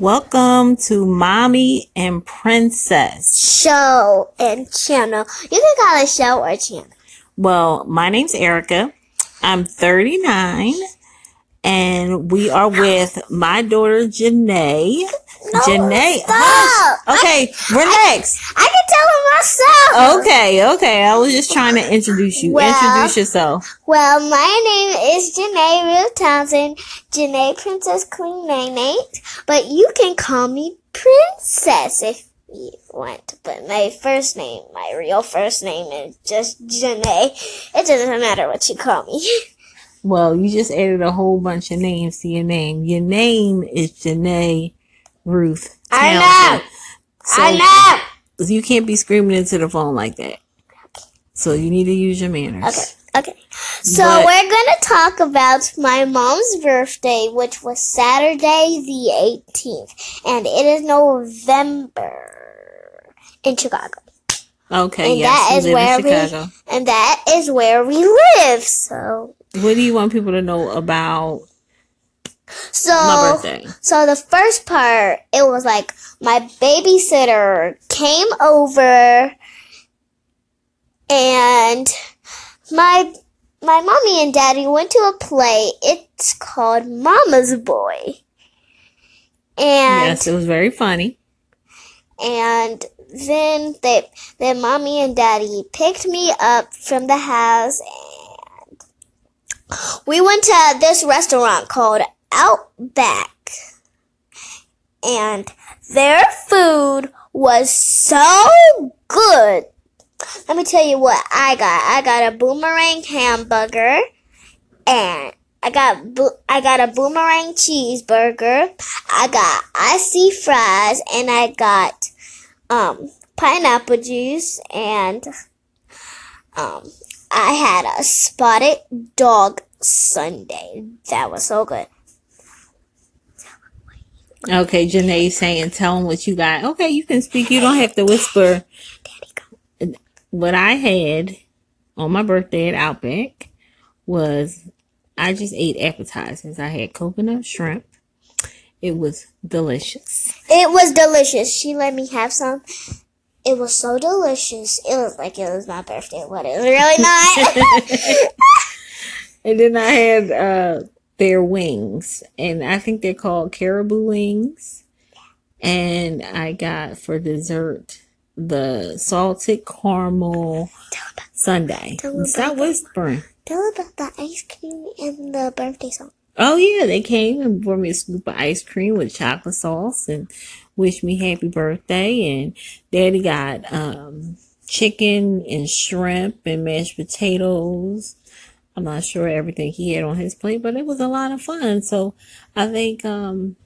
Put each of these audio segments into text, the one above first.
Welcome to Mommy and Princess. Show and channel. You can call it show or channel. Well, my name's Erica. I'm 39 and we are with my daughter Janae. No, Janae, hush. Okay, relax. I tell it myself. Okay, okay. I was just trying to introduce you. Well- Introduce yourself. Well, my name is Janae Real Townsend, Janae Princess Queen Nate, but you can call me Princess if you want. But my first name, my real first name is just Janae. It doesn't matter what you call me. Well, you just added a whole bunch of names to your name. Your name is Janae Ruth. Townsend. I know. I know. You can't be screaming into the phone like that. So you need to use your manners. Okay. Okay. So But- we're gonna talk about my mom's birthday, which was Saturday the 18th, and it is November in Chicago, Okay, And yes, that is where we- and that is where we live. So, What do you want people to know about so, so the first part, it was like my babysitter came over, and my my mommy and daddy went to a play. It's called Mama's Boy. And yes, it was very funny. and then they then mommy and daddy picked me up from the house and we went to this restaurant called Outback. And their food was so good. Let me tell you what I got. I got a boomerang hamburger and I got bo- I got a boomerang cheeseburger. I got Aussie fries and I got um pineapple juice and um I had a spotted dog sundae. That was so good. Okay, Janae saying, tell them what you got. Okay, you can speak. You don't have to whisper. Daddy go. What I had on my birthday at Outback was I just ate appetizers. I had coconut shrimp. It was delicious. It was delicious. She let me have some. It was so delicious. It was like it was my birthday, but it was really not. And then I had uh their wings, and I think they're called caribou wings. And I got for dessert the salted caramel sundae. Stop whispering. Tell about the ice cream and the birthday song. Oh yeah, they came and brought me a scoop of ice cream with chocolate sauce and wished me happy birthday. And Daddy got um chicken and shrimp and mashed potatoes. I'm not sure everything he had on his plate, but it was a lot of fun. So I think um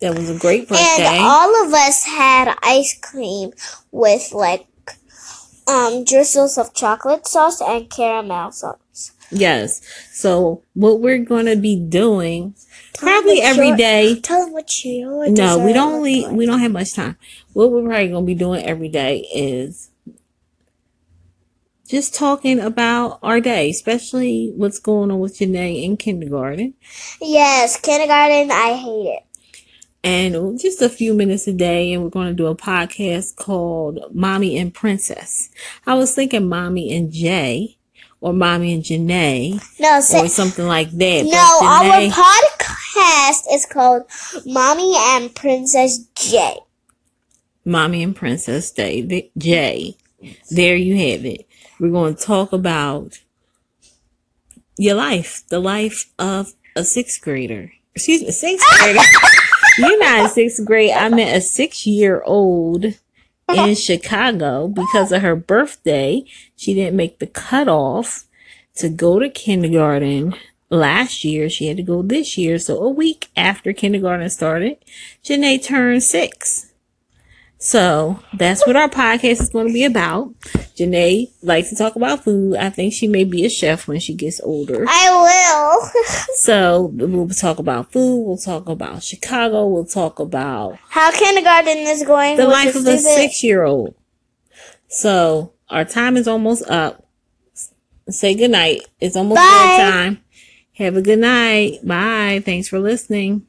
that was a great birthday. And all of us had ice cream with like um drizzles of chocolate sauce and caramel sauce. yes. So what we're gonna be doing Tell probably every your- day Tell them what your No, we don't looked leave, like. we don't have much time. What we're probably gonna be doing every day is just talking about our day, especially what's going on with Janae in kindergarten. Yes, kindergarten. I hate it. And just a few minutes a day, and we're gonna do a podcast called Mommy and Princess. I was thinking Mommy and Jay or Mommy and Janae No, say, or something like that. no. Our podcast is called Mommy and Princess J. Mommy and Princess Day, Jay. There you have it. We're going to talk about your life, the life of a sixth grader. Excuse me, sixth grader. You're not in sixth grade. I met a six year old in Chicago because of her birthday. She didn't make the cutoff to go to kindergarten last year. She had to go this year. So a week after kindergarten started, Janae turned six. So that's what our podcast is going to be about. Janae likes to talk about food. I think she may be a chef when she gets older. I will. So we'll talk about food. We'll talk about Chicago. We'll talk about How kindergarten is going? the life of a six year old. So our time is almost up. Say good night. It's almost bedtime. Have a good night. Bye. Thanks for listening.